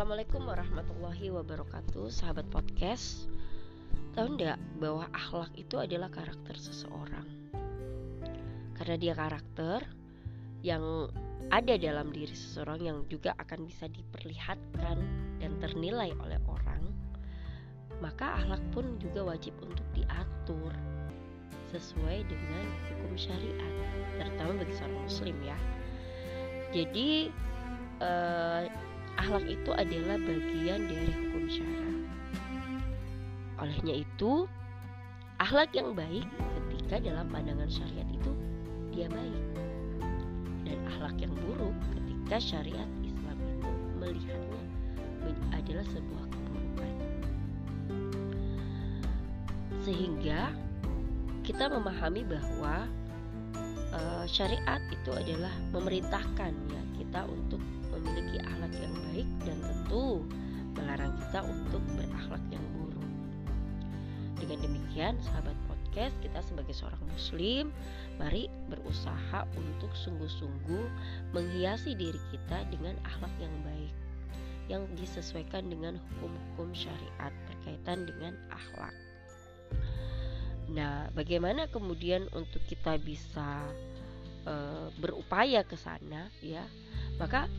Assalamualaikum warahmatullahi wabarakatuh Sahabat podcast. Tahu nggak bahwa akhlak itu adalah karakter seseorang? Karena dia karakter yang ada dalam diri seseorang yang juga akan bisa diperlihatkan dan ternilai oleh orang Maka akhlak pun juga wajib untuk diatur Sesuai dengan hukum syariat Terutama bagi seorang muslim ya. Jadi eh, akhlak itu adalah bagian dari hukum syara. Olehnya itu, akhlak yang baik ketika dalam pandangan syariat itu dia baik. Dan akhlak yang buruk ketika syariat Islam itu melihatnya adalah sebuah keburukan. Sehingga kita memahami bahwa uh, syariat itu adalah memerintahkan ya kita untuk memiliki akhlak yang baik dan tentu melarang kita untuk berakhlak yang buruk. Dengan demikian, sahabat podcast, kita sebagai seorang muslim, mari berusaha untuk sungguh-sungguh menghiasi diri kita dengan akhlak yang baik yang disesuaikan dengan hukum-hukum syariat berkaitan dengan akhlak. Nah, bagaimana kemudian untuk kita bisa e, berupaya ke sana ya? Maka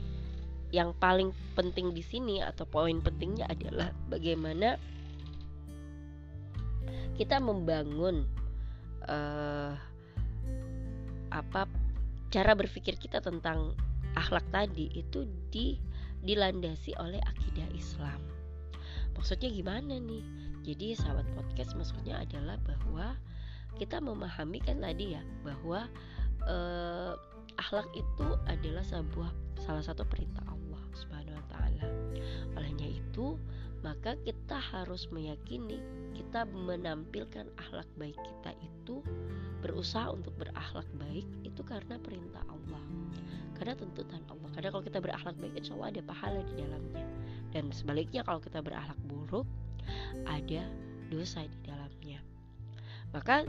yang paling penting di sini atau poin pentingnya adalah bagaimana kita membangun uh, apa cara berpikir kita tentang akhlak tadi itu di dilandasi oleh akidah Islam. Maksudnya gimana nih? Jadi sahabat podcast maksudnya adalah bahwa kita memahami kan tadi ya bahwa uh, akhlak itu adalah sebuah salah satu perintah Allah Subhanahu wa taala. Olehnya itu, maka kita harus meyakini kita menampilkan akhlak baik kita itu berusaha untuk berakhlak baik itu karena perintah Allah. Karena tuntutan Allah. Karena kalau kita berakhlak baik insya Allah ada pahala di dalamnya. Dan sebaliknya kalau kita berakhlak buruk ada dosa di dalamnya. Maka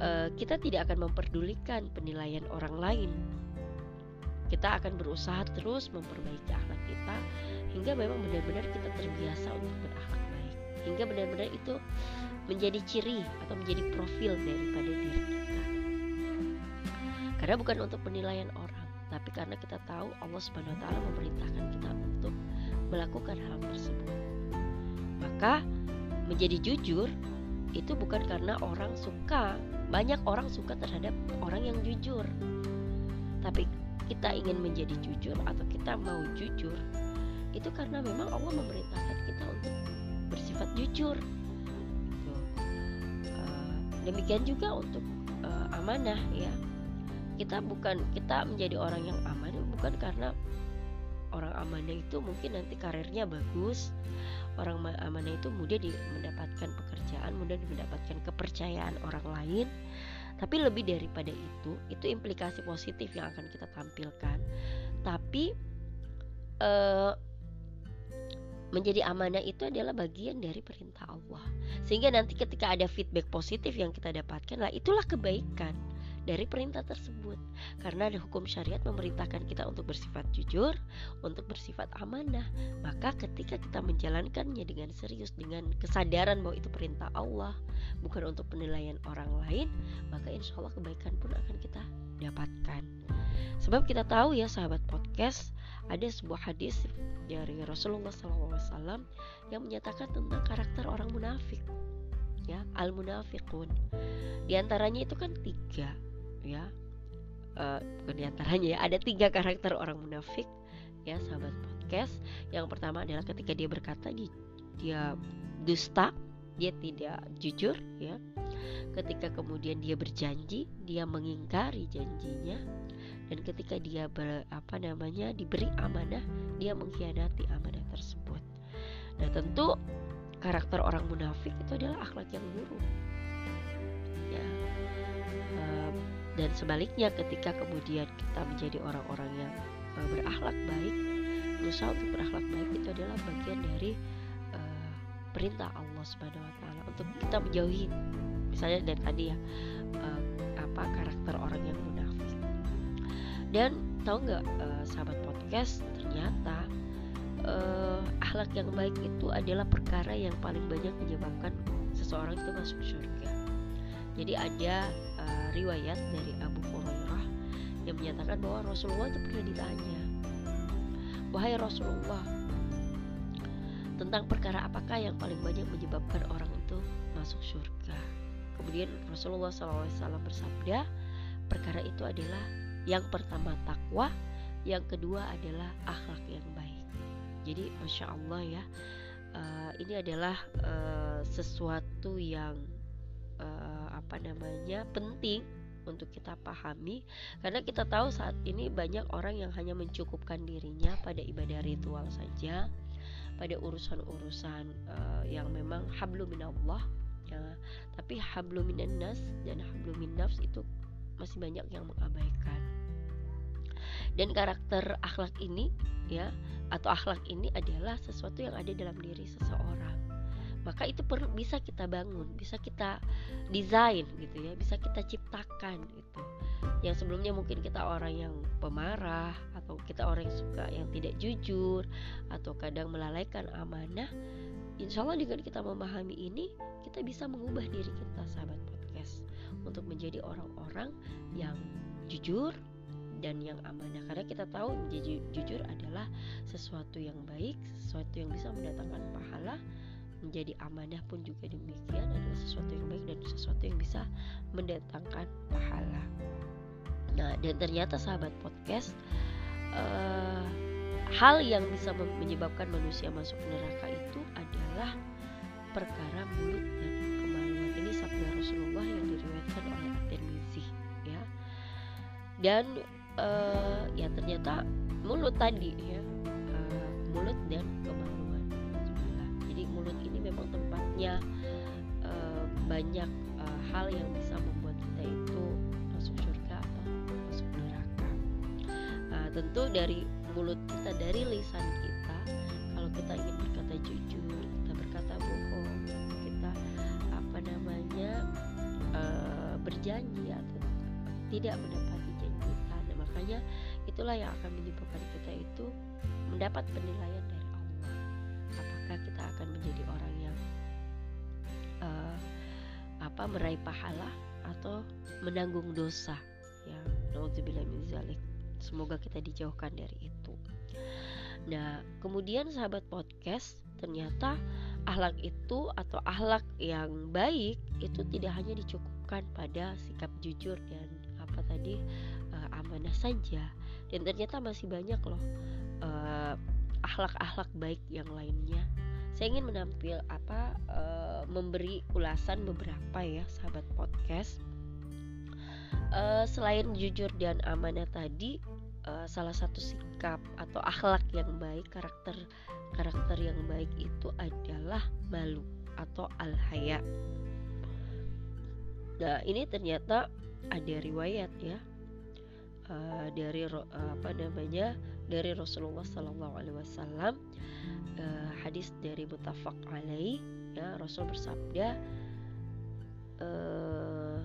eh, kita tidak akan memperdulikan penilaian orang lain kita akan berusaha terus memperbaiki akhlak kita hingga memang benar-benar kita terbiasa untuk berakhlak baik. Hingga benar-benar itu menjadi ciri atau menjadi profil daripada diri kita. Karena bukan untuk penilaian orang, tapi karena kita tahu Allah Subhanahu taala memerintahkan kita untuk melakukan hal tersebut. Maka menjadi jujur itu bukan karena orang suka, banyak orang suka terhadap orang yang jujur. Tapi kita ingin menjadi jujur atau kita mau jujur itu karena memang Allah memerintahkan kita untuk bersifat jujur. Gitu. uh, demikian juga untuk uh, amanah ya. Kita bukan kita menjadi orang yang amanah bukan karena orang amanah itu mungkin nanti karirnya bagus orang amanah itu mudah mendapatkan pekerjaan mudah mendapatkan kepercayaan orang lain tapi lebih daripada itu, itu implikasi positif yang akan kita tampilkan. Tapi uh, menjadi amanah itu adalah bagian dari perintah Allah. Sehingga nanti ketika ada feedback positif yang kita dapatkan, lah itulah kebaikan dari perintah tersebut. Karena ada hukum syariat memerintahkan kita untuk bersifat jujur, untuk bersifat amanah. Maka ketika kita menjalankannya dengan serius, dengan kesadaran bahwa itu perintah Allah, bukan untuk penilaian orang lain, maka insya Allah kebaikan pun akan kita dapatkan. Sebab kita tahu ya sahabat podcast, ada sebuah hadis dari Rasulullah SAW yang menyatakan tentang karakter orang munafik ya al munafiqun di antaranya itu kan tiga ya. Uh, bukan di antaranya ya ada tiga karakter orang munafik ya sahabat podcast. Yang pertama adalah ketika dia berkata dia, dia dusta dia tidak jujur ya. Ketika kemudian dia berjanji dia mengingkari janjinya. Dan ketika dia ber, apa namanya diberi amanah dia mengkhianati amanah tersebut. Nah tentu karakter orang munafik itu adalah akhlak yang buruk. Ya dan sebaliknya ketika kemudian kita menjadi orang-orang yang uh, berakhlak baik berusaha untuk berakhlak baik itu adalah bagian dari uh, perintah Allah Subhanahu Wa Taala untuk kita menjauhi misalnya dari tadi ya uh, apa karakter orang yang munafik dan tahu nggak uh, sahabat podcast ternyata uh, akhlak yang baik itu adalah perkara yang paling banyak menyebabkan seseorang itu masuk surga. Jadi ada riwayat dari Abu Hurairah yang menyatakan bahwa Rasulullah itu pernah ditanya, wahai Rasulullah, tentang perkara apakah yang paling banyak menyebabkan orang itu masuk surga. Kemudian Rasulullah SAW bersabda, perkara itu adalah yang pertama takwa, yang kedua adalah akhlak yang baik. Jadi masya Allah ya, uh, ini adalah uh, sesuatu yang uh, apa namanya penting untuk kita pahami. Karena kita tahu saat ini banyak orang yang hanya mencukupkan dirinya pada ibadah ritual saja pada urusan-urusan uh, yang memang hablum minallah ya. Tapi hablum minan dan hablum min nafs itu masih banyak yang mengabaikan. Dan karakter akhlak ini ya atau akhlak ini adalah sesuatu yang ada dalam diri seseorang maka itu per, bisa kita bangun bisa kita desain gitu ya bisa kita ciptakan gitu. Yang sebelumnya mungkin kita orang yang pemarah atau kita orang yang suka yang tidak jujur atau kadang melalaikan amanah insya Allah dengan kita memahami ini kita bisa mengubah diri kita sahabat podcast. Untuk menjadi orang-orang yang jujur dan yang amanah. Karena kita tahu jujur adalah sesuatu yang baik sesuatu yang bisa mendatangkan pahala menjadi amanah pun juga demikian adalah sesuatu yang baik dan sesuatu yang bisa mendatangkan pahala. Nah dan ternyata sahabat podcast uh, hal yang bisa menyebabkan manusia masuk neraka itu adalah perkara mulut dan kemaluan. Ini sabda Rasulullah yang diriwayatkan oleh At-Tirmizi ya. Dan uh, ya ternyata mulut tadi ya uh, mulut dan kemaluan mulut ini memang tempatnya uh, banyak uh, hal yang bisa membuat kita itu masuk surga atau masuk neraka. Uh, tentu dari mulut kita dari lisan kita kalau kita ingin berkata jujur kita berkata bohong kita apa namanya uh, berjanji atau tidak mendapat makanya itulah yang akan menyebabkan kita itu mendapat penilaian apakah kita akan menjadi orang yang uh, apa meraih pahala atau menanggung dosa. Ya naudzubillah semoga kita dijauhkan dari itu. Nah kemudian sahabat podcast ternyata ahlak itu atau ahlak yang baik itu tidak hanya dicukupkan pada sikap jujur dan apa tadi amanah saja. Dan ternyata masih banyak loh uh, akhlak-akhlak baik yang lainnya. Saya ingin menampil apa uh, memberi ulasan beberapa ya sahabat podcast. Uh, selain jujur dan amanah tadi uh, salah satu sikap atau akhlak yang baik karakter karakter yang baik itu adalah malu atau al haya nah ini ternyata ada riwayat ya uh, dari uh, apa namanya dari Rasulullah Sallallahu Alaihi Wasallam uh, hadis dari mutafak alaih ya Rasul bersabda uh,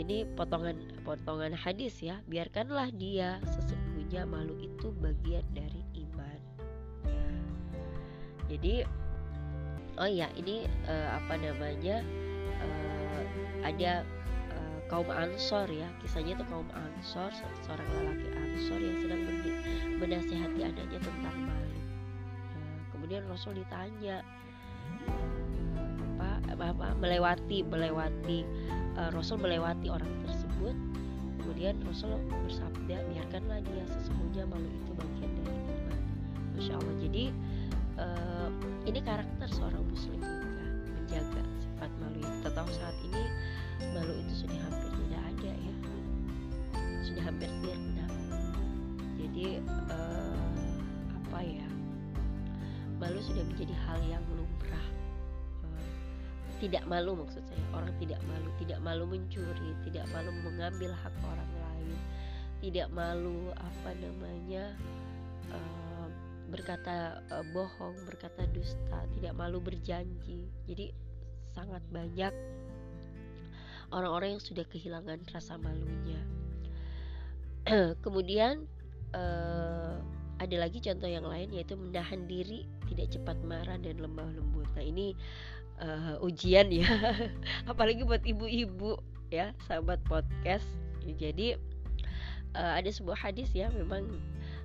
ini potongan potongan hadis ya biarkanlah dia sesungguhnya malu itu bagian dari iman. Jadi oh ya ini uh, apa namanya uh, ada kaum Ansor ya. Kisahnya itu kaum Ansor seorang lelaki Ansor yang sedang menasehati adanya tentang malu nah, kemudian Rasul ditanya apa apa melewati melewati uh, Rasul melewati orang tersebut? Kemudian Rasul bersabda biarkanlah dia sesungguhnya malu itu bagian dari iman. Masya Allah. Jadi uh, ini karakter seorang muslim juga menjaga sifat malu yang kita saat ini malu itu sudah hampir tidak ada ya. Sudah hampir sirna jadi uh, apa ya? Malu sudah menjadi hal yang lumrah. Uh, tidak malu maksud saya. Orang tidak malu tidak malu mencuri tidak malu mengambil hak orang lain tidak malu apa namanya uh, berkata uh, bohong berkata dusta tidak malu berjanji. Jadi sangat banyak orang-orang yang sudah kehilangan rasa malunya. Kemudian uh, ada lagi contoh yang lain yaitu menahan diri tidak cepat marah dan lemah lembut. Nah ini uh, ujian ya. Apalagi buat ibu-ibu ya sahabat podcast. Jadi uh, ada sebuah hadis ya memang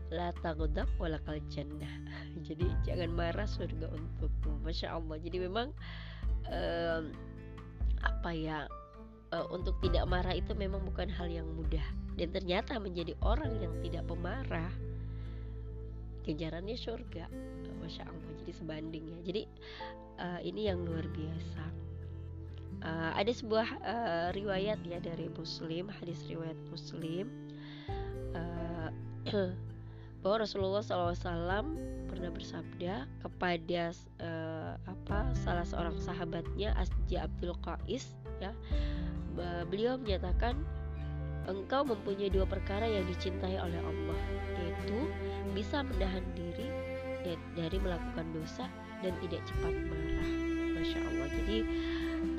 la taghdab walakal jannah. Jadi jangan marah surga untukmu. Masya Allah. Jadi memang apa ya uh, untuk tidak marah itu memang bukan hal yang mudah. Dan ternyata menjadi orang yang tidak pemarah ganjarannya surga. Masya Allah jadi sebanding ya. Jadi uh, ini yang luar biasa. Uh, ada sebuah uh, riwayat ya dari Muslim hadis riwayat Muslim. Uh, bahwa Rasulullah SAW pernah bersabda kepada uh, apa salah seorang sahabatnya Asja Abdul Qais ya beliau menyatakan engkau mempunyai dua perkara yang dicintai oleh Allah yaitu bisa menahan diri dari melakukan dosa dan tidak cepat marah. Masya Allah. Jadi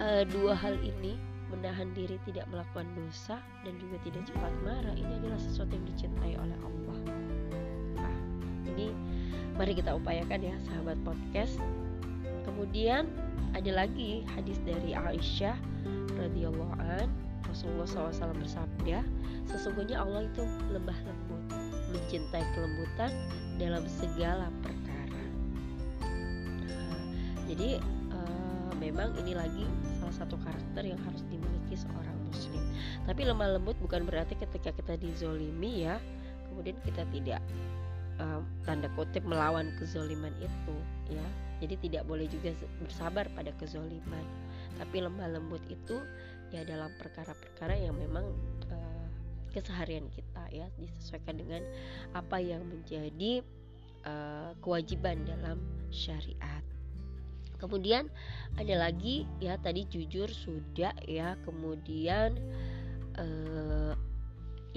uh, dua hal ini menahan diri tidak melakukan dosa dan juga tidak cepat marah ini adalah sesuatu yang dicintai oleh Allah. Nah, ini mari kita upayakan ya sahabat podcast. Kemudian ada lagi hadis dari Aisyah radhiyallahu an Rasulullah SAW bersabda, sesungguhnya Allah itu lembah lembut, mencintai kelembutan dalam segala perkara. Nah, jadi uh, memang ini lagi salah satu karakter yang harus dimiliki seorang muslim. Tapi lemah lembut bukan berarti ketika kita dizolimi ya, kemudian kita tidak uh, tanda kutip melawan kezoliman itu ya. Jadi tidak boleh juga bersabar pada kezoliman. Tapi lemah lembut itu ya dalam perkara-perkara yang memang uh, keseharian kita ya disesuaikan dengan apa yang menjadi uh, kewajiban dalam syariat. Kemudian ada lagi ya tadi jujur sudah ya kemudian uh,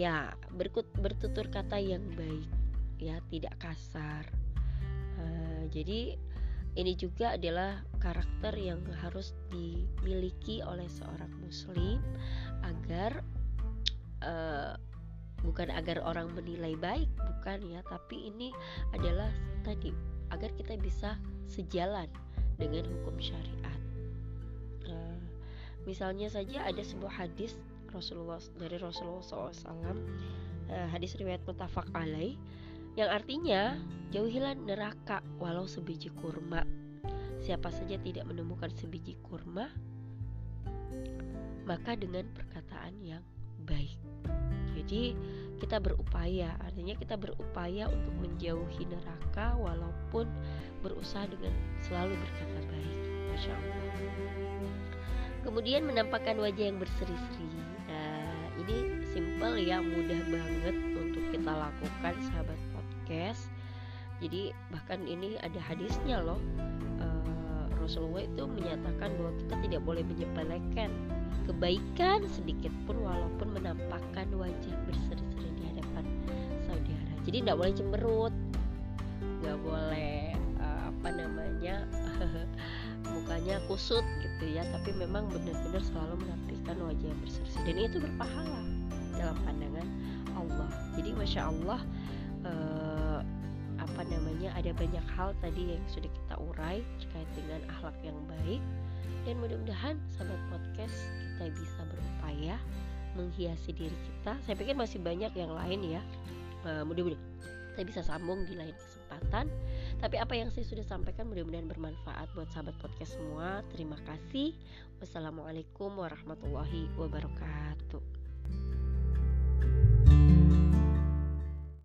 ya berkut bertutur kata yang baik ya tidak kasar. Uh, jadi ini juga adalah karakter yang harus dimiliki oleh seorang muslim agar uh, bukan agar orang menilai baik bukan ya tapi ini adalah tadi agar kita bisa sejalan dengan hukum syariat. Uh, misalnya saja ada sebuah hadis Rasulullah dari Rasulullah SAW uh, eh, hadis riwayat mutafak alaih yang artinya jauhilah neraka walau sebiji kurma. Siapa saja tidak menemukan sebiji kurma, maka dengan perkataan yang baik. Jadi kita berupaya, artinya kita berupaya untuk menjauhi neraka walaupun berusaha dengan selalu berkata baik. Masya Allah. Kemudian menampakkan wajah yang berseri-seri. Nah, ini simple ya, mudah banget untuk kita lakukan sahabat podcast. Jadi bahkan ini ada hadisnya loh. Uh, Rasulullah itu menyatakan bahwa kita tidak boleh menyepelekan kebaikan sedikit pun walaupun menampakkan wajah berseri-seri di hadapan saudara. Jadi tidak boleh cemberut. Nggak boleh uh, apa namanya mukanya kusut gitu ya. Tapi memang benar-benar selalu menampilkan wajah yang berseri dan itu berpahala dalam pandangan Allah. Jadi masya Allah uh, apa namanya ada banyak hal tadi yang sudah kita urai terkait dengan akhlak yang baik. Dan mudah-mudahan sahabat podcast kita bisa berupaya menghiasi diri kita. Saya pikir masih banyak yang lain ya. Uh, mudah-mudahan kita bisa sambung di lain kesempatan. Tapi apa yang saya sudah sampaikan mudah-mudahan bermanfaat buat sahabat podcast semua. Terima kasih. Wassalamualaikum warahmatullahi wabarakatuh